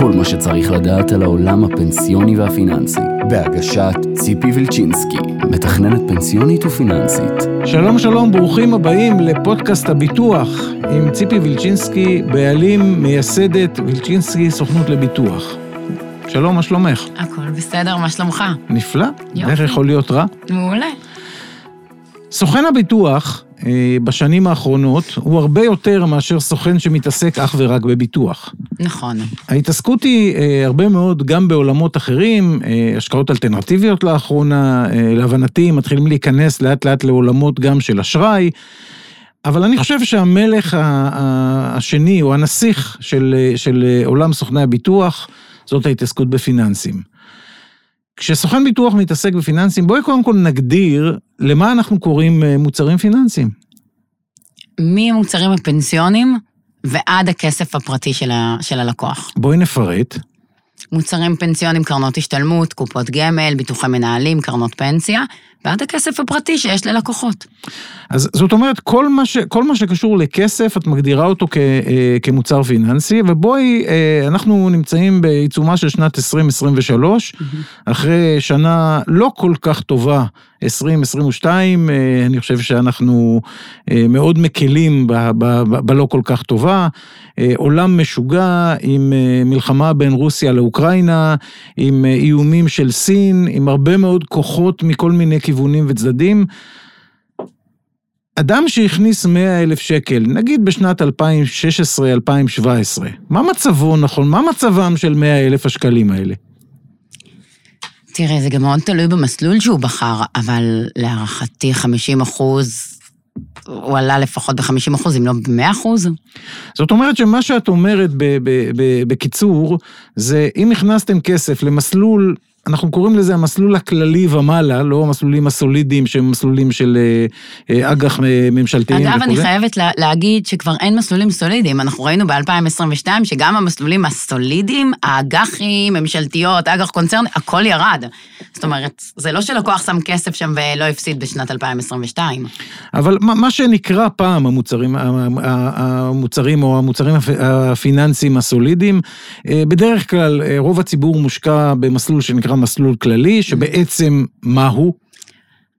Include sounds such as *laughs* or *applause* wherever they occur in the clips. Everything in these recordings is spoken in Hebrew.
כל מה שצריך לדעת על העולם הפנסיוני והפיננסי, בהגשת ציפי וילצ'ינסקי, מתכננת פנסיונית ופיננסית. שלום שלום, ברוכים הבאים לפודקאסט הביטוח עם ציפי וילצ'ינסקי, בעלים, מייסדת וילצ'ינסקי סוכנות לביטוח. שלום, מה שלומך? הכל בסדר, מה שלומך? נפלא. יופי. איך יכול להיות רע? מעולה. סוכן הביטוח בשנים האחרונות הוא הרבה יותר מאשר סוכן שמתעסק אך ורק בביטוח. נכון. ההתעסקות היא אה, הרבה מאוד גם בעולמות אחרים, אה, השקעות אלטרנטיביות לאחרונה, אה, להבנתי מתחילים להיכנס לאט לאט לעולמות גם של אשראי, אבל אני חושב שהמלך השני, או הנסיך של, אה, של אה, עולם סוכני הביטוח, זאת ההתעסקות בפיננסים. כשסוכן ביטוח מתעסק בפיננסים, בואי קודם כל נגדיר למה אנחנו קוראים אה, מוצרים פיננסיים. מהמוצרים הפנסיונים ועד הכסף הפרטי של, ה, של הלקוח. בואי נפרט. מוצרים פנסיונים, קרנות השתלמות, קופות גמל, ביטוחי מנהלים, קרנות פנסיה, ועד הכסף הפרטי שיש ללקוחות. אז זאת אומרת, כל מה, ש, כל מה שקשור לכסף, את מגדירה אותו כ, אה, כמוצר פיננסי, ובואי, אה, אנחנו נמצאים בעיצומה של שנת 2023, אחרי שנה לא כל כך טובה, 2022, אה, אני חושב שאנחנו אה, מאוד מקלים ב, ב, ב, בלא כל כך טובה. אה, עולם משוגע עם אה, מלחמה בין רוסיה לאוקראינה, עם אה, איומים של סין, עם הרבה מאוד כוחות מכל מיני כיוונים וצדדים. אדם שהכניס 100 אלף שקל, נגיד בשנת 2016-2017, מה מצבו נכון? מה מצבם של 100 אלף השקלים האלה? תראה, זה גם מאוד תלוי במסלול שהוא בחר, אבל להערכתי 50 אחוז, הוא עלה לפחות ב-50 אחוז, אם לא ב-100 אחוז. זאת אומרת שמה שאת אומרת ב- ב- ב- בקיצור, זה אם הכנסתם כסף למסלול, אנחנו קוראים לזה המסלול הכללי ומעלה, לא המסלולים הסולידיים שהם מסלולים של אה, אה, אג"ח אה, ממשלתיים אגב, אני וכו'. חייבת לה, להגיד שכבר אין מסלולים סולידיים. אנחנו ראינו ב-2022 שגם המסלולים הסולידיים, האג"חים, ממשלתיות, אג"ח קונצרני, הכל ירד. זאת אומרת, זה לא שלקוח שם כסף שם ולא הפסיד בשנת 2022. אבל מה, מה שנקרא פעם המוצרים, המוצרים או המוצרים הפ- הפיננסיים הסולידיים, בדרך כלל רוב הציבור מושקע במסלול שנקרא מסלול כללי, שבעצם מה הוא?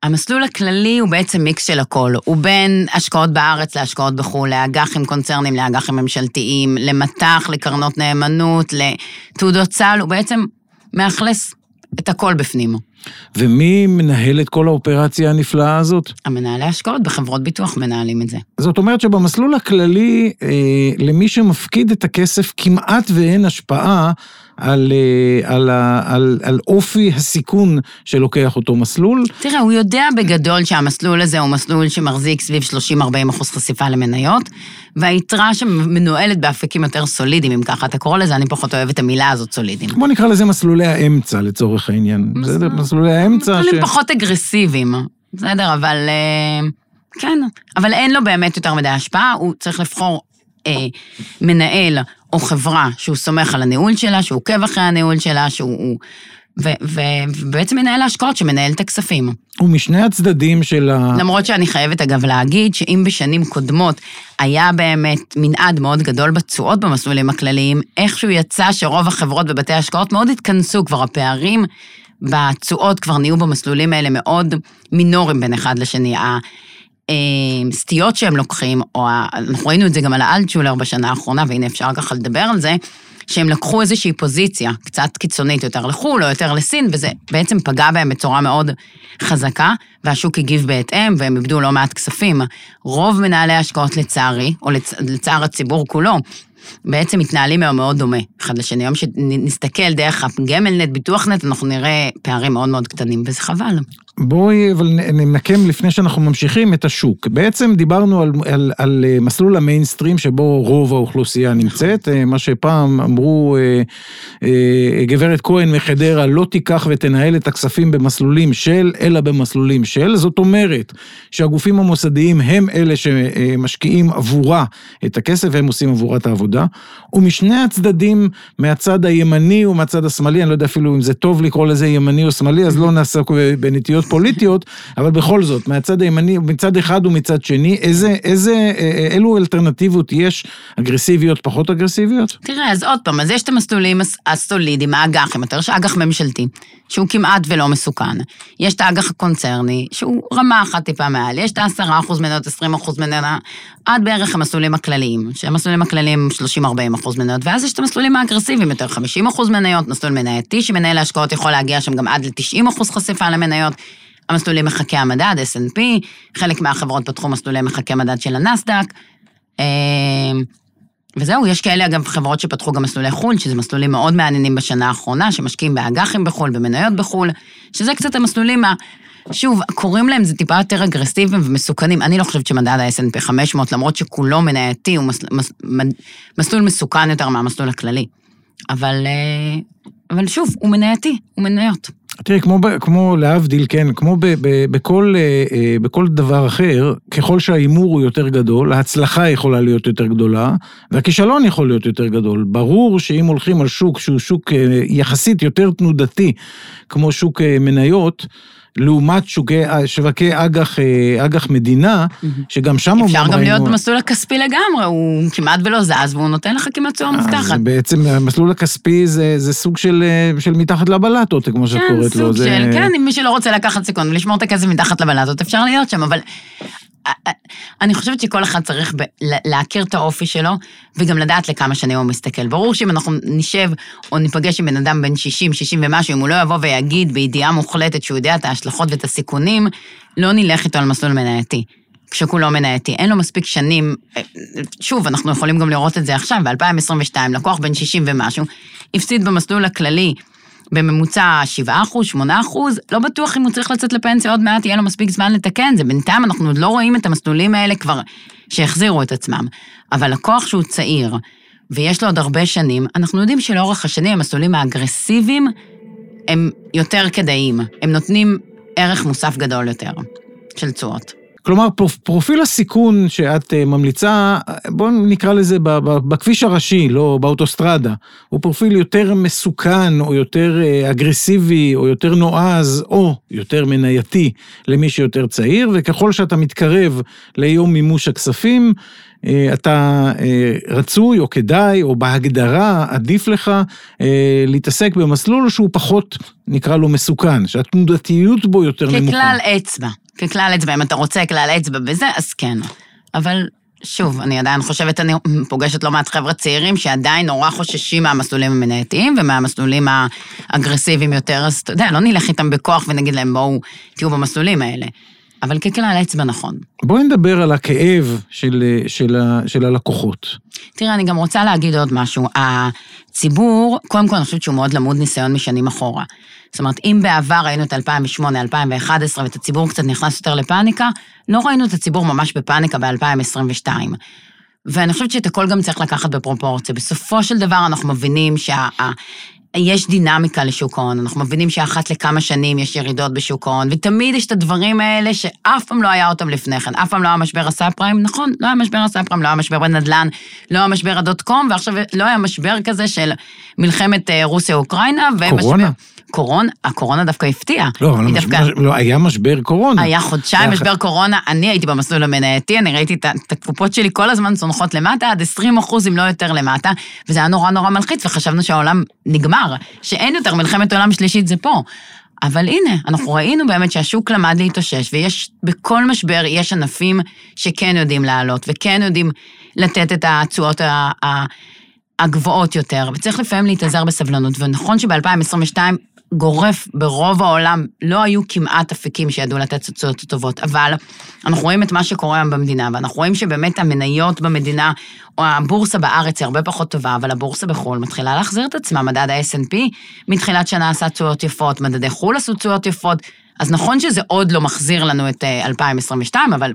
המסלול הכללי הוא בעצם מיקס של הכל. הוא בין השקעות בארץ להשקעות בחו"ל, לאג"חים קונצרניים, לאג"חים ממשלתיים, למט"ח, לקרנות נאמנות, לתעודות סל, הוא בעצם מאכלס את הכל בפנים. ומי מנהל את כל האופרציה הנפלאה הזאת? המנהלי השקעות בחברות ביטוח מנהלים את זה. זאת אומרת שבמסלול הכללי, אה, למי שמפקיד את הכסף כמעט ואין השפעה על, אה, על, על, על אופי הסיכון שלוקח אותו מסלול. תראה, הוא יודע בגדול שהמסלול הזה הוא מסלול שמחזיק סביב 30-40 אחוז חשיפה למניות, והיתרה שמנוהלת באפיקים יותר סולידיים, אם ככה אתה קורא לזה, אני פחות אוהבת את המילה הזאת, סולידיים. בוא נקרא לזה מסלולי האמצע לצורך העניין. מסלול- בסדר? מסלולי האמצע. מסלולים פחות אגרסיביים, בסדר, אבל אה, כן, אבל אין לו באמת יותר מדי השפעה, הוא צריך לבחור אה, מנהל או חברה שהוא סומך על הניהול שלה, שהוא עוקב אחרי הניהול שלה, שהוא... ובעצם מנהל ההשקעות שמנהל את הכספים. ומשני הצדדים של ה... למרות שאני חייבת אגב להגיד שאם בשנים קודמות היה באמת מנעד מאוד גדול בתשואות במסלולים הכלליים, איכשהו יצא שרוב החברות בבתי ההשקעות מאוד התכנסו, כבר הפערים בתשואות כבר נהיו במסלולים האלה מאוד מינוריים בין אחד לשני. הסטיות שהם לוקחים, או אנחנו ראינו את זה גם על האלטשולר בשנה האחרונה, והנה אפשר ככה לדבר על זה, שהם לקחו איזושהי פוזיציה קצת קיצונית יותר לחו"ל או יותר לסין, וזה בעצם פגע בהם בצורה מאוד חזקה, והשוק הגיב בהתאם, והם איבדו לא מעט כספים. רוב מנהלי ההשקעות לצערי, או לצ... לצער הציבור כולו, בעצם מתנהלים היום מאוד דומה אחד לשני. היום שנסתכל דרך הגמלנט, ביטוחנט, אנחנו נראה פערים מאוד מאוד קטנים, וזה חבל. בואי אבל נ- נמקם לפני שאנחנו ממשיכים את השוק. בעצם דיברנו על, על, על אה, מסלול המיינסטרים שבו רוב האוכלוסייה נמצאת, אה, מה שפעם אמרו אה, אה, גברת כהן מחדרה, לא תיקח ותנהל את הכספים במסלולים של, אלא במסלולים של. זאת אומרת שהגופים המוסדיים הם אלה שמשקיעים עבורה את הכסף והם עושים עבורה את העבודה. עבודה, ומשני הצדדים, מהצד הימני ומהצד השמאלי, אני לא יודע אפילו אם זה טוב לקרוא לזה ימני או שמאלי, אז לא נעסוק בנטיות פוליטיות, אבל בכל זאת, מהצד הימני, מצד אחד ומצד שני, איזה, איזה, אילו אלטרנטיבות יש, אגרסיביות, פחות אגרסיביות? תראה, אז עוד פעם, אז יש את המסלולים הסולידיים, האג"חים, יותר שאג"ח ממשלתי, שהוא כמעט ולא מסוכן. יש את האג"ח הקונצרני, שהוא רמה אחת טיפה מעל, יש את ה-10% מניות, 20% מניות, עד בערך המסלולים הכלליים, שהמסלולים הכלליים 30-40% מניות, ואז יש את המסלולים האגרסיביים, יותר 50% מניות, מסלול מנייתי, שמנהל ההשקעות יכול להגיע שם גם עד ל-90% חשיפה למניות. המסלולים מחקי המדד, S&P, חלק מהחברות פתחו מסלולי מחקי מדד של הנסדק. אה, וזהו, יש כאלה אגב חברות שפתחו גם מסלולי חו"ל, שזה מסלולים מאוד מעניינים בשנה האחרונה, שמשקיעים באג"חים בחו"ל, במניות בחו"ל, שזה קצת המסלולים. שוב, קוראים להם זה טיפה יותר אגרסיביים ומסוכנים. אני לא חושבת שמדד ה-S&P 500, למרות שכולו מנייתי, הוא מס, מס, מסלול מסוכן יותר מהמסלול הכללי. אבל, אה, אבל שוב, הוא מנייתי, הוא מניות. תראי, כמו, כמו להבדיל, כן, כמו ב, ב, בכל, אה, אה, בכל דבר אחר, ככל שההימור הוא יותר גדול, ההצלחה יכולה להיות יותר גדולה, והכישלון יכול להיות יותר גדול. ברור שאם הולכים על שוק שהוא שוק יחסית יותר תנודתי, כמו שוק מניות, לעומת שוקי, שווקי אג"ח, אג"ח מדינה, שגם שם אומרים... אפשר גם להיות במסלול הכספי לגמרי, הוא כמעט ולא זז, והוא נותן לך כמעט תשואה מובטחת. בעצם המסלול הכספי זה, זה סוג של, של מתחת לבלטות, כמו שאת כן, קוראת לו. כן, סוג של, כן, אם מי שלא רוצה לקחת סיכון ולשמור את הכסף מתחת לבלטות, אפשר להיות שם, אבל אני חושבת שכל אחד צריך ב- להכיר את האופי שלו, וגם לדעת לכמה שנים הוא מסתכל. ברור שאם אנחנו נשב או ניפגש עם בן אדם בן 60, 60 ומשהו, אם הוא לא יבוא ויגיד בידיעה מוחלטת שהוא יודע את ההשלכות ואת הסיכונים, לא נלך איתו על מסלול מנייתי. כשכולו מנייתי. אין לו מספיק שנים, שוב, אנחנו יכולים גם לראות את זה עכשיו, ב-2022, לקוח בן 60 ומשהו, הפסיד במסלול הכללי בממוצע 7 אחוז, 8 אחוז, לא בטוח אם הוא צריך לצאת לפנסיה עוד מעט, יהיה לו מספיק זמן לתקן זה. בינתיים אנחנו עוד לא רואים את המסלולים האלה כבר שהחזירו את עצמם. אבל לקוח שהוא צעיר, ויש לו עוד הרבה שנים, אנחנו יודעים שלאורך השנים המסלולים האגרסיביים הם יותר כדאיים, הם נותנים ערך מוסף גדול יותר של תשואות. כלומר, פרופיל הסיכון שאת אה, ממליצה, בואו נקרא לזה בכביש הראשי, לא באוטוסטרדה, הוא פרופיל יותר מסוכן, או יותר אה, אגרסיבי, או יותר נועז, או יותר מנייתי למי שיותר צעיר, וככל שאתה מתקרב ליום מימוש הכספים, אה, אתה רצוי או כדאי, או בהגדרה עדיף לך להתעסק במסלול שהוא פחות, נקרא לו מסוכן, שהתנודתיות בו יותר נמוכה. ככלל אצבע. ככלל אצבע, אם אתה רוצה כלל אצבע בזה, אז כן. אבל שוב, אני עדיין חושבת, אני פוגשת לא מעט חבר'ה צעירים שעדיין נורא חוששים מהמסלולים המנייתיים ומהמסלולים האגרסיביים יותר, אז אתה יודע, לא נלך איתם בכוח ונגיד להם, בואו, תהיו במסלולים האלה. אבל ככלל אצבע נכון. בואי נדבר על הכאב של, של, של הלקוחות. תראה, אני גם רוצה להגיד עוד משהו. הציבור, קודם כל אני חושבת שהוא מאוד למוד ניסיון משנים אחורה. זאת אומרת, אם בעבר ראינו את 2008, 2011, ואת הציבור קצת נכנס יותר לפאניקה, לא ראינו את הציבור ממש בפאניקה ב-2022. ואני חושבת שאת הכל גם צריך לקחת בפרופורציה. בסופו של דבר אנחנו מבינים שה... יש דינמיקה לשוק ההון, אנחנו מבינים שאחת לכמה שנים יש ירידות בשוק ההון, ותמיד יש את הדברים האלה שאף פעם לא היה אותם לפני כן, אף פעם לא היה משבר הסאב פריים, נכון, לא היה משבר הסאב פריים, לא היה משבר בנדל"ן, לא היה משבר ה dot com, ועכשיו לא היה משבר כזה של מלחמת אה, רוסיה-אוקראינה, קורונה. קורונה, הקורונה דווקא הפתיעה. לא, אבל דווקא... מש... לא, היה משבר קורונה. היה חודשיים היה... משבר קורונה, אני הייתי במסלול המנייתי, אני ראיתי את, את הקופות שלי כל הזמן צונחות למטה, עד 20 אחוז אם לא יותר למטה, וזה היה נורא נורא מלחיץ, וחשבנו שהעולם נגמר, שאין יותר מלחמת עולם שלישית, זה פה. אבל הנה, אנחנו ראינו באמת שהשוק למד להתאושש, ויש, בכל משבר יש ענפים שכן יודעים לעלות, וכן יודעים לתת את התשואות הגבוהות יותר, וצריך לפעמים להתאזר בסבלנות, ונכון שב-2022 גורף ברוב העולם, לא היו כמעט אפיקים שידעו לתת תוצאות טובות, אבל אנחנו רואים את מה שקורה היום במדינה, ואנחנו רואים שבאמת המניות במדינה, או הבורסה בארץ היא הרבה פחות טובה, אבל הבורסה בחו"ל מתחילה להחזיר את עצמה, מדד ה-S&P מתחילת שנה עשה תשואות יפות, מדדי חו"ל עשו תשואות יפות, אז נכון שזה עוד לא מחזיר לנו את 2022, אה, אבל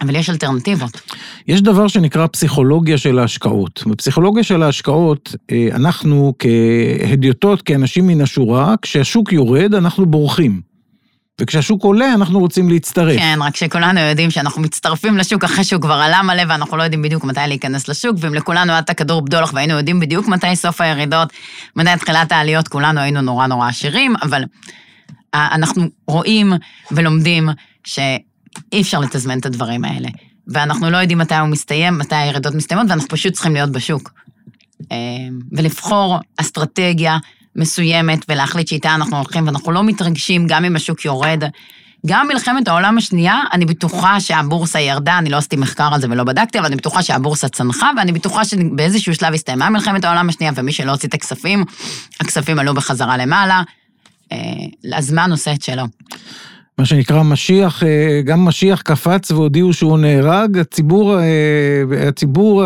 אבל יש אלטרנטיבות. יש דבר שנקרא פסיכולוגיה של ההשקעות. בפסיכולוגיה של ההשקעות, אה, אנחנו כהדיוטות, כאנשים מן השורה, כשהשוק יורד, אנחנו בורחים. וכשהשוק עולה אנחנו רוצים להצטרף. כן, רק שכולנו יודעים שאנחנו מצטרפים לשוק אחרי שהוא כבר עלה מלא ואנחנו לא יודעים בדיוק מתי להיכנס לשוק, ואם לכולנו היה את הכדור בדולח והיינו יודעים בדיוק מתי סוף הירידות, מתי תחילת העליות, כולנו היינו נורא נורא עשירים, אבל אנחנו רואים ולומדים שאי אפשר לתזמן את הדברים האלה. ואנחנו לא יודעים מתי הוא מסתיים, מתי הירידות מסתיימות, ואנחנו פשוט צריכים להיות בשוק. אה, ולבחור אסטרטגיה מסוימת ולהחליט שאיתה אנחנו הולכים, ואנחנו לא מתרגשים גם אם השוק יורד. גם מלחמת העולם השנייה, אני בטוחה שהבורסה ירדה, אני לא עשיתי מחקר על זה ולא בדקתי, אבל אני בטוחה שהבורסה צנחה, ואני בטוחה שבאיזשהו שלב הסתיימה מלחמת העולם השנייה, ומי שלא הוציא את הכספים, הכספים עלו בחזרה למעלה. אה, הזמן עושה את שלו. מה שנקרא משיח, אה, גם משיח קפץ והודיעו שהוא נהרג, הציבור, אה, הציבור,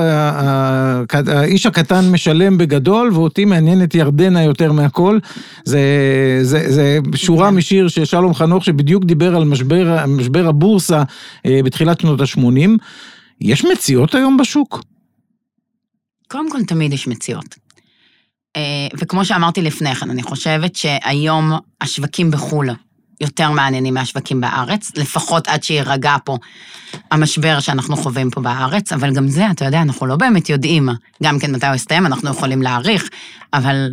האיש הקטן משלם בגדול, ואותי מעניינת ירדנה יותר מהכל. זה, זה, זה שורה כן. משיר של שלום חנוך, שבדיוק דיבר על משבר, משבר הבורסה בתחילת שנות ה-80. יש מציאות היום בשוק? קודם כל, תמיד יש מציאות. וכמו שאמרתי לפני כן, אני חושבת שהיום השווקים בחו"ל יותר מעניינים מהשווקים בארץ, לפחות עד שיירגע פה המשבר שאנחנו חווים פה בארץ, אבל גם זה, אתה יודע, אנחנו לא באמת יודעים גם כן מתי הוא יסתיים, אנחנו יכולים להעריך, אבל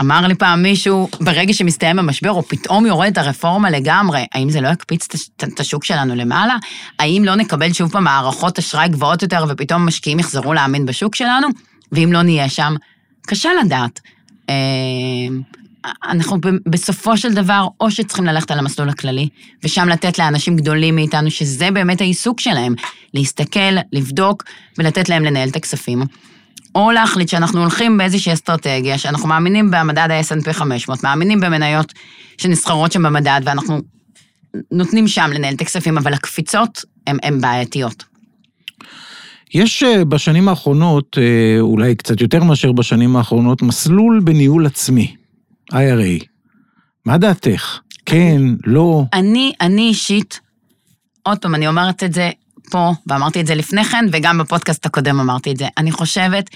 אמר לי פעם מישהו, ברגע שמסתיים המשבר, או פתאום יורדת הרפורמה לגמרי, האם זה לא יקפיץ את השוק שלנו למעלה? האם לא נקבל שוב פעם הערכות אשראי גבוהות יותר, ופתאום משקיעים יחזרו להאמין בשוק שלנו? ואם לא נהיה שם, קשה לדעת. אנחנו בסופו של דבר, או שצריכים ללכת על המסלול הכללי, ושם לתת לאנשים גדולים מאיתנו, שזה באמת העיסוק שלהם, להסתכל, לבדוק ולתת להם לנהל את הכספים. או להחליט שאנחנו הולכים באיזושהי אסטרטגיה, שאנחנו מאמינים במדד ה-S&P 500, מאמינים במניות שנסחרות שם במדד, ואנחנו נותנים שם לנהל את הכספים, אבל הקפיצות הן בעייתיות. יש אה, בשנים האחרונות, אה, אולי קצת יותר מאשר בשנים האחרונות, מסלול בניהול עצמי. IRA. מה דעתך? כן, לא? אני, אני אישית, עוד פעם, אני אומרת את זה פה, ואמרתי את זה לפני כן, וגם בפודקאסט הקודם אמרתי את זה. אני חושבת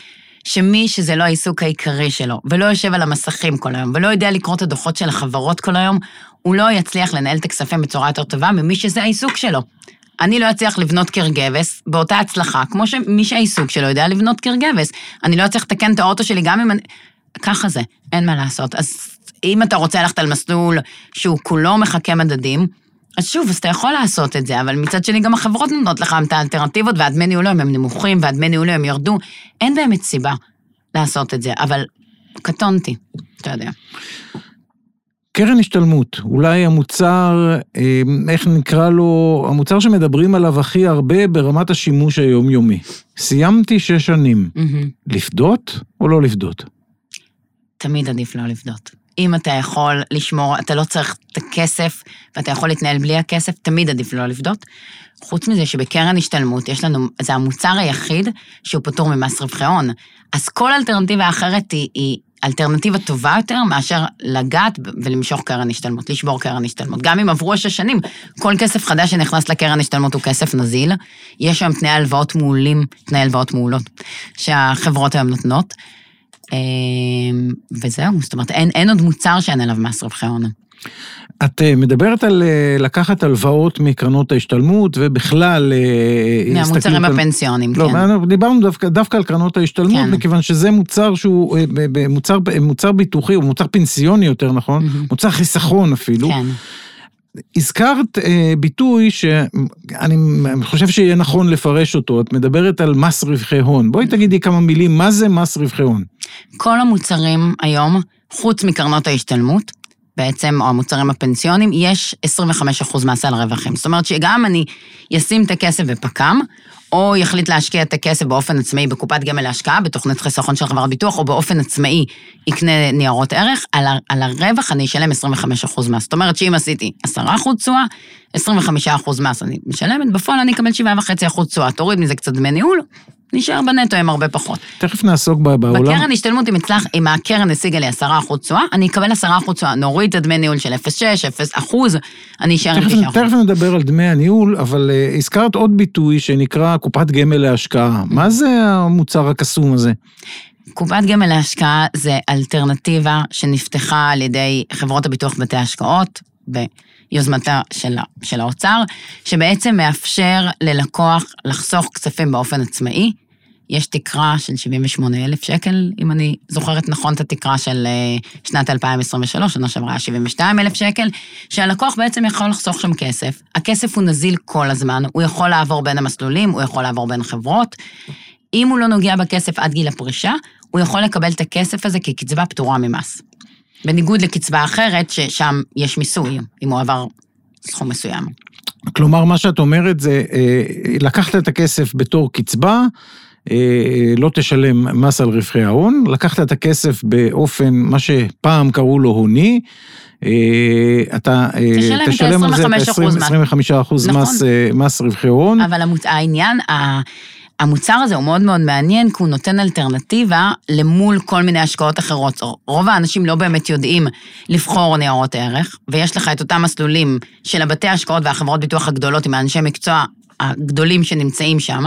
שמי שזה לא העיסוק העיקרי שלו, ולא יושב על המסכים כל היום, ולא יודע לקרוא את הדוחות של החברות כל היום, הוא לא יצליח לנהל את הכספים בצורה יותר טובה ממי שזה העיסוק שלו. אני לא אצליח לבנות קרגבס באותה הצלחה, כמו שמי שהעיסוק שלו יודע לבנות קרגבס. אני לא אצליח לתקן את האוטו שלי גם אם אני... ככה זה, אין מה לעשות. אז אם אתה רוצה ללכת על מסלול שהוא כולו מחכה מדדים, אז שוב, אז אתה יכול לעשות את זה, אבל מצד שני גם החברות נותנות לך את האלטרנטיבות, והדמי ניהול הם נמוכים, והדמי ניהול הם ירדו. אין באמת סיבה לעשות את זה, אבל קטונתי, אתה יודע. קרן השתלמות, אולי המוצר, אה, איך נקרא לו, המוצר שמדברים עליו הכי הרבה ברמת השימוש היומיומי. סיימתי שש שנים. Mm-hmm. לפדות או לא לפדות? תמיד עדיף לא לפדות. אם אתה יכול לשמור, אתה לא צריך את הכסף ואתה יכול להתנהל בלי הכסף, תמיד עדיף לא לפדות. חוץ מזה שבקרן השתלמות יש לנו, זה המוצר היחיד שהוא פטור ממס רווחי הון. אז כל אלטרנטיבה אחרת היא, היא אלטרנטיבה טובה יותר מאשר לגעת ולמשוך קרן השתלמות, לשבור קרן השתלמות. גם אם עברו שש שנים, כל כסף חדש שנכנס לקרן השתלמות הוא כסף נזיל. יש שם תנאי הלוואות מעולים, תנאי הלוואות מעולות, שהחברות היום נותנות. אמ, וזהו, זאת אומרת, אין, אין עוד מוצר שאין עליו מס רווחי הון. את אה, מדברת על אה, לקחת הלוואות מקרנות ההשתלמות ובכלל... אה, מהמוצרים על... הפנסיונים, לא, כן. לא, דיברנו דווקא, דווקא על קרנות ההשתלמות, כן. מכיוון שזה מוצר שהוא מוצר, מוצר ביטוחי, או מוצר פנסיוני יותר נכון, mm-hmm. מוצר חיסכון אפילו. כן. הזכרת אה, ביטוי שאני חושב שיהיה נכון לפרש אותו, את מדברת על מס רווחי הון. בואי תגידי כמה מילים, מה זה מס רווחי הון? כל המוצרים היום, חוץ מקרנות ההשתלמות, בעצם, או המוצרים הפנסיונים, יש 25% מס על רווחים. זאת אומרת שגם אני אשים את הכסף בפק"ם, או יחליט להשקיע את הכסף באופן עצמאי בקופת גמל להשקעה, בתוכנית חיסכון של חברת ביטוח, או באופן עצמאי יקנה ניירות ערך, על, ה, על הרווח אני אשלם 25% מס. זאת אומרת שאם עשיתי 10% תשואה, 25% מס אני משלמת, בפועל אני אקבל 7.5% תשואה, תוריד מזה קצת דמי ניהול, נשאר בנטו עם הרבה פחות. תכף נעסוק בעולם. בקרן השתלמות, אם הצלח, אם הקרן השיגה לי 10% תשואה, אני אקבל 10% תשואה. נוריד את הדמי ניהול של 0.6, 0 אני אשאר עם 9%. תכף נדבר על דמי הניהול, אבל uh, הזכרת עוד ביטוי שנקרא קופת גמל להשקעה. מה זה המוצר הקסום הזה? קופת גמל להשקעה זה אלטרנטיבה שנפתחה על ידי חברות הביטוח בתי השקעות, יוזמתה של, של האוצר, שבעצם מאפשר ללקוח לחסוך כספים באופן עצמאי. יש תקרה של 78,000 שקל, אם אני זוכרת נכון את התקרה של אה, שנת 2023, שנה שעברה היה 72,000 שקל, שהלקוח בעצם יכול לחסוך שם כסף. הכסף הוא נזיל כל הזמן, הוא יכול לעבור בין המסלולים, הוא יכול לעבור בין חברות. אם הוא לא נוגע בכסף עד גיל הפרישה, הוא יכול לקבל את הכסף הזה כקצבה פטורה ממס. בניגוד לקצבה אחרת, ששם יש מיסוי, אם הוא עבר סכום מסוים. כלומר, מה שאת אומרת זה, אה, לקחת את הכסף בתור קצבה, אה, לא תשלם מס על רווחי ההון, לקחת את הכסף באופן, מה שפעם קראו לו הוני, אה, אתה תשלם על זה את ה-25% נכון. מס, מס רווחי הון. אבל העניין, המוצר הזה הוא מאוד מאוד מעניין, כי הוא נותן אלטרנטיבה למול כל מיני השקעות אחרות. רוב האנשים לא באמת יודעים לבחור ניירות ערך, ויש לך את אותם מסלולים של הבתי ההשקעות והחברות ביטוח הגדולות עם האנשי מקצוע הגדולים שנמצאים שם,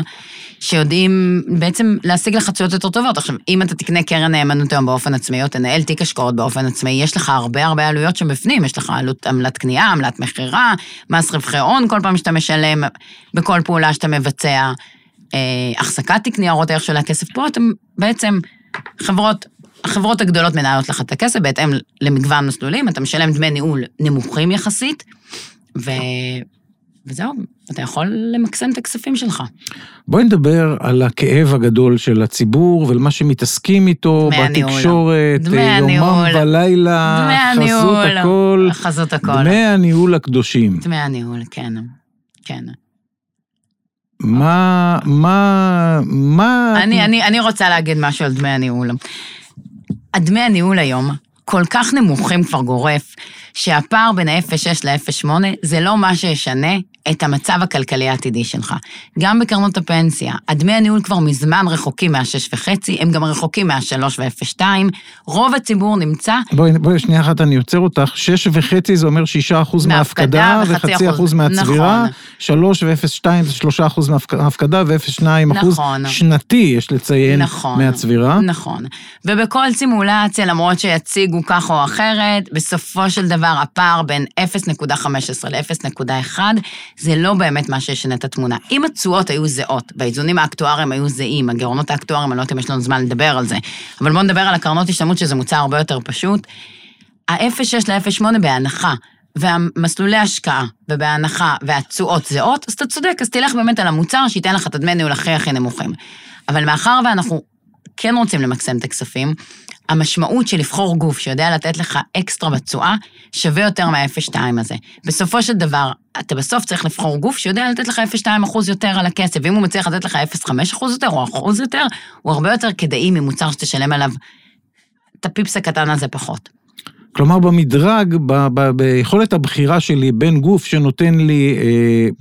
שיודעים בעצם להשיג לך תשואות יותר טובות. עכשיו, אם אתה תקנה קרן נאמנות היום באופן עצמאי, או תנהל תיק השקעות באופן עצמאי, יש לך הרבה הרבה עלויות שם בפנים, יש לך עלות עמלת קנייה, עמלת מכירה, מס רווחי הון כל פעם שאתה משלם, בכל פעולה שאתה מבצע. אה, החזקת תיק ניירות הערך של הכסף פה, אתם בעצם, חברות, החברות הגדולות מנהלות לך את הכסף בהתאם למגוון מסלולים, אתה משלם דמי ניהול נמוכים יחסית, ו... וזהו, אתה יכול למקסם את הכספים שלך. בואי נדבר על הכאב הגדול של הציבור ולמה שמתעסקים איתו בתקשורת, יומם ולילה, חזות הכל. חזות הכל. דמי הניהול הקדושים. דמי הניהול, כן, כן. מה, מה, מה... אני, אני, אני רוצה להגיד משהו על דמי הניהול. הדמי הניהול היום כל כך נמוכים כבר גורף, שהפער בין ה-0.6 ל-0.8 זה לא מה שישנה את המצב הכלכלי העתידי שלך. גם בקרנות הפנסיה, הדמי הניהול כבר מזמן רחוקים מה-6.5, הם גם רחוקים מה-3 ו-0.2, רוב הציבור נמצא... בואי, בואי, שנייה אחת, אני עוצר אותך, 6.5 זה אומר 6% מההפקדה וחצי אחוז מהצבירה, נכון. 3 ו-0.2 זה 3 אחוז מההפקדה ו-0.2 אחוז נכון. שנתי, יש לציין, נכון, מהצבירה. נכון, ובכל סימולציה, למרות שיציגו כך או אחרת, בסופו של דבר הפער בין 0.15 ל-0.1, זה לא באמת מה שישנה את התמונה. אם התשואות היו זהות, והאיזונים האקטואריים היו זהים, הגירעונות האקטואריים, אני לא יודעת אם יש לנו זמן לדבר על זה, אבל בואו נדבר על הקרנות השתלמות, שזה מוצר הרבה יותר פשוט. ה-0.6 ל-0.8 בהנחה, והמסלולי השקעה, ובהנחה, והתשואות זהות, אז אתה צודק, אז תלך באמת על המוצר שייתן לך את הדמי ניהול הכי הכי נמוכים. אבל מאחר ואנחנו כן רוצים למקסם את הכספים, המשמעות של לבחור גוף שיודע לתת לך אקסטרה בתשואה, שווה יותר מה-0.2 הזה. בסופו של דבר, אתה בסוף צריך לבחור גוף שיודע לתת לך 0.2 אחוז יותר על הכסף, ואם הוא מצליח לתת לך 0.5 אחוז יותר או אחוז יותר, הוא הרבה יותר כדאי ממוצר שתשלם עליו את הפיפס הקטן הזה פחות. כלומר, במדרג, ב, ב, ביכולת הבחירה שלי בין גוף שנותן לי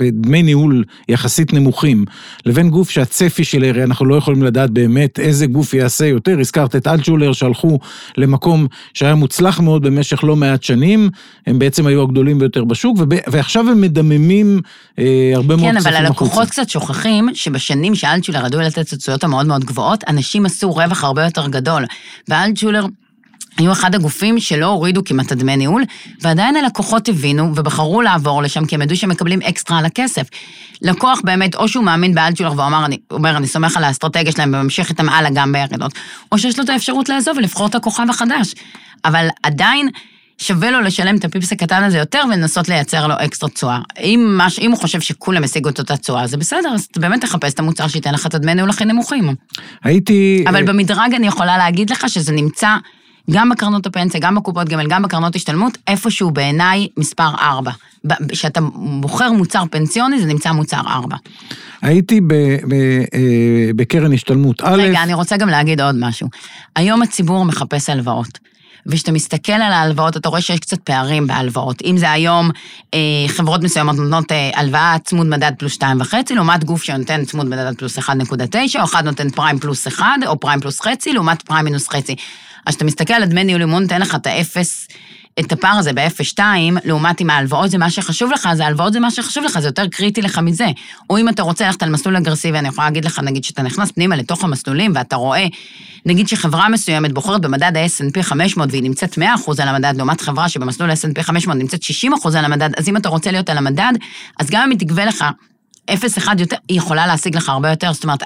אה, דמי ניהול יחסית נמוכים, לבין גוף שהצפי שלי, הרי אנחנו לא יכולים לדעת באמת איזה גוף יעשה יותר. הזכרת את אלטשולר שהלכו למקום שהיה מוצלח מאוד במשך לא מעט שנים, הם בעצם היו הגדולים ביותר בשוק, וב, ועכשיו הם מדממים אה, הרבה מאוד כספים החוצה. כן, אבל הלקוחות קצת שוכחים שבשנים שאלטשולר ידעו לתת התשואות המאוד מאוד גבוהות, אנשים עשו רווח הרבה יותר גדול. ואלטשולר... היו אחד הגופים שלא הורידו כמעט את דמי ניהול, ועדיין הלקוחות הבינו ובחרו לעבור לשם, כי הם ידעו שהם מקבלים אקסטרה על הכסף. לקוח באמת, או שהוא מאמין באלטשולר ואומר, אני, אומר, אני סומך על האסטרטגיה שלהם וממשיך איתם הלאה גם בירידות, או שיש לו את האפשרות לעזוב ולבחור את הכוכב החדש. אבל עדיין, שווה לו לשלם את הפיפס הקטן הזה יותר ולנסות לייצר לו אקסטרה תשואה. אם, מש, אם הוא חושב שכולם השיגו את אותה תשואה, זה בסדר, אז באמת תחפש את המוצר שייתן לך את הדמי ניהול הכי נמוכים. הייתי... אבל במדרג אני יכולה להגיד לך שזה נמצא גם בקרנות הפנסיה, גם בקופות גמל, גם בקרנות השתלמות, איפשהו בעיניי מספר 4. כשאתה בוחר מוצר פנסיוני, זה נמצא מוצר 4. הייתי ב, ב, אה, בקרן השתלמות א'. רגע, אני רוצה גם להגיד עוד משהו. היום הציבור מחפש הלוואות. וכשאתה מסתכל על ההלוואות, אתה רואה שיש קצת פערים בהלוואות. אם זה היום, אה, חברות מסוימות נותנות אה, הלוואה צמוד מדד פלוס 2.5, לעומת גוף שנותן צמוד מדד פלוס 1.9, או אחד נותן פריים פלוס 1, או פריים פלוס חצי, לעומת פריים מינוס חצי. אז כשאתה מסתכל על דמי ניהול אימון, נותן לך את האפס, את הפער הזה ב-0.2, לעומת אם ההלוואות זה מה שחשוב לך, אז ההלוואות זה מה שחשוב לך, זה יותר קריטי לך מזה. או אם אתה רוצה ללכת על מסלול אגרסיבי, אני יכולה להגיד לך, נגיד, שאתה נכנס פנימה לתוך המסלולים, ואתה רואה, נגיד שחברה מסוימת בוחרת במדד ה-S&P 500 והיא נמצאת 100% על המדד, לעומת חברה שבמסלול ה-S&P 500 נמצאת 60% על המדד, אז אם אתה רוצה להיות על המדד, אז גם אם היא תגבה לך 0.1 יותר, היא יכולה להשיג לך הרבה יותר, זאת אומרת,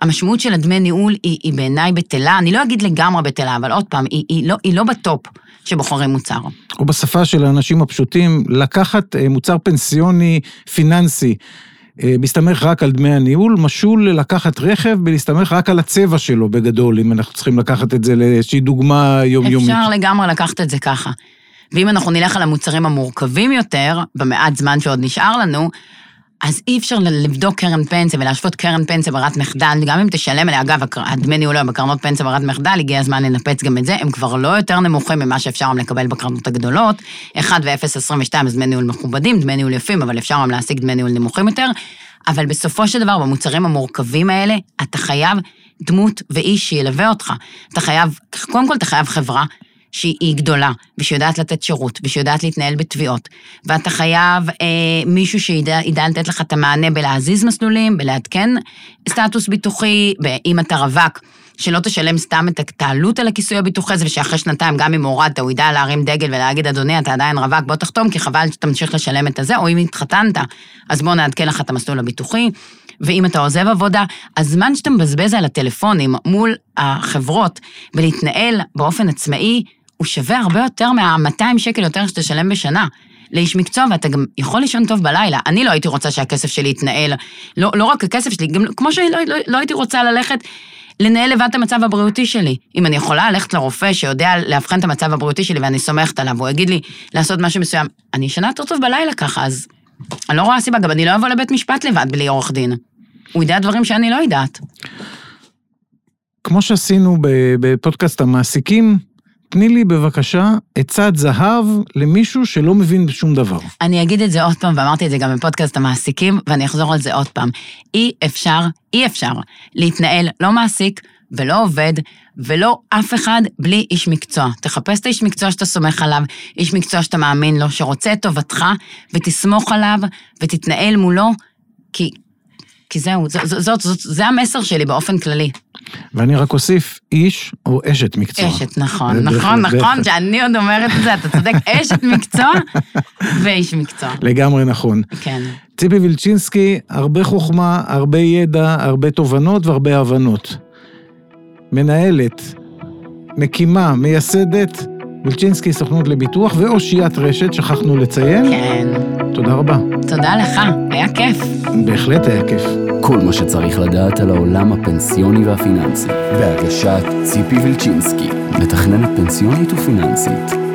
המשמעות של הדמי ניהול היא, היא בעיניי בטלה, אני לא אגיד לגמרי בטלה, אבל עוד פעם, היא, היא, לא, היא לא בטופ שבוחרים מוצר. או בשפה של האנשים הפשוטים, לקחת אה, מוצר פנסיוני פיננסי. אה, מסתמך רק על דמי הניהול, משול לקחת רכב ולהסתמך רק על הצבע שלו בגדול, אם אנחנו צריכים לקחת את זה לאיזושהי דוגמה יומיומית. אפשר לגמרי לקחת את זה ככה. ואם אנחנו נלך על המוצרים המורכבים יותר, במעט זמן שעוד נשאר לנו, אז אי אפשר לבדוק קרן פנסיה ולהשוות קרן פנסיה ברת מחדל, גם אם תשלם עליה, אגב, הדמי ניהול היום בקרנות פנסיה ברת מחדל, הגיע הזמן לנפץ גם את זה, הם כבר לא יותר נמוכים ממה שאפשר גם לקבל בקרנות הגדולות. 1 ו-0.22 אז דמי ניהול מכובדים, דמי ניהול יפים, אבל אפשר גם להשיג דמי ניהול נמוכים יותר. אבל בסופו של דבר, במוצרים המורכבים האלה, אתה חייב דמות ואיש שילווה אותך. אתה חייב, קודם כל אתה חייב חברה שהיא גדולה, ושיודעת לתת שירות, ושיודעת להתנהל בתביעות, ואתה חייב אה, מישהו שידע לתת לך את המענה בלהזיז מסלולים, בלעדכן סטטוס ביטוחי, אם אתה רווק, שלא תשלם סתם את העלות על הכיסוי הביטוחי הזה, ושאחרי שנתיים, גם אם הורדת, הוא ידע להרים דגל ולהגיד, אדוני, אתה עדיין רווק, בוא תחתום, כי חבל שתמשיך לשלם את הזה, או אם התחתנת, אז בוא נעדכן לך את המסלול הביטוחי. ואם אתה עוזב עבודה, הזמן שאתה מבזבז על הטלפונים מול החברות ולהתנהל באופן עצמאי, הוא שווה הרבה יותר מה-200 שקל יותר שתשלם בשנה. לאיש מקצוע, ואתה גם יכול לישון טוב בלילה. אני לא הייתי רוצה שהכסף שלי יתנהל, לא, לא רק הכסף שלי, גם כמו שאני לא, לא, הייתי רוצה ללכת לנהל לבד את המצב הבריאותי שלי. אם אני יכולה ללכת לרופא שיודע לאבחן את המצב הבריאותי שלי ואני סומכת עליו, הוא יגיד לי לעשות משהו מסוים, אני ישנה יותר טוב בלילה ככה, אז אני לא רואה סיבה, גם אני לא אבוא לבית משפט לבד בלי עורך דין. הוא יודע דברים שאני לא יודעת. כמו שעשינו בפודקאסט המעסיקים, תני לי בבקשה עצת זהב למישהו שלא מבין בשום דבר. אני אגיד את זה עוד פעם, ואמרתי את זה גם בפודקאסט המעסיקים, ואני אחזור על זה עוד פעם. אי אפשר, אי אפשר להתנהל לא מעסיק ולא עובד, ולא אף אחד בלי איש מקצוע. תחפש את האיש מקצוע שאתה סומך עליו, איש מקצוע שאתה מאמין לו, שרוצה את טובתך, ותסמוך עליו, ותתנהל מולו, כי, כי זהו, זאת, זאת, זאת, זה המסר שלי באופן כללי. ואני רק אוסיף, איש או אשת מקצוע. אשת, נכון, נכון, נכון, שאני עוד אומרת את זה, אתה צודק, *laughs* אשת מקצוע ואיש מקצוע. לגמרי נכון. כן. ציפי וילצ'ינסקי, הרבה חוכמה, הרבה ידע, הרבה תובנות והרבה הבנות. מנהלת, מקימה, מייסדת, וילצ'ינסקי סוכנות לביטוח ואושיית רשת, שכחנו לציין. כן. תודה רבה. תודה לך, היה כיף. בהחלט היה כיף. כל מה שצריך לדעת על העולם הפנסיוני והפיננסי, בהגשת ציפי וילצ'ינסקי, מתכננת פנסיונית ופיננסית.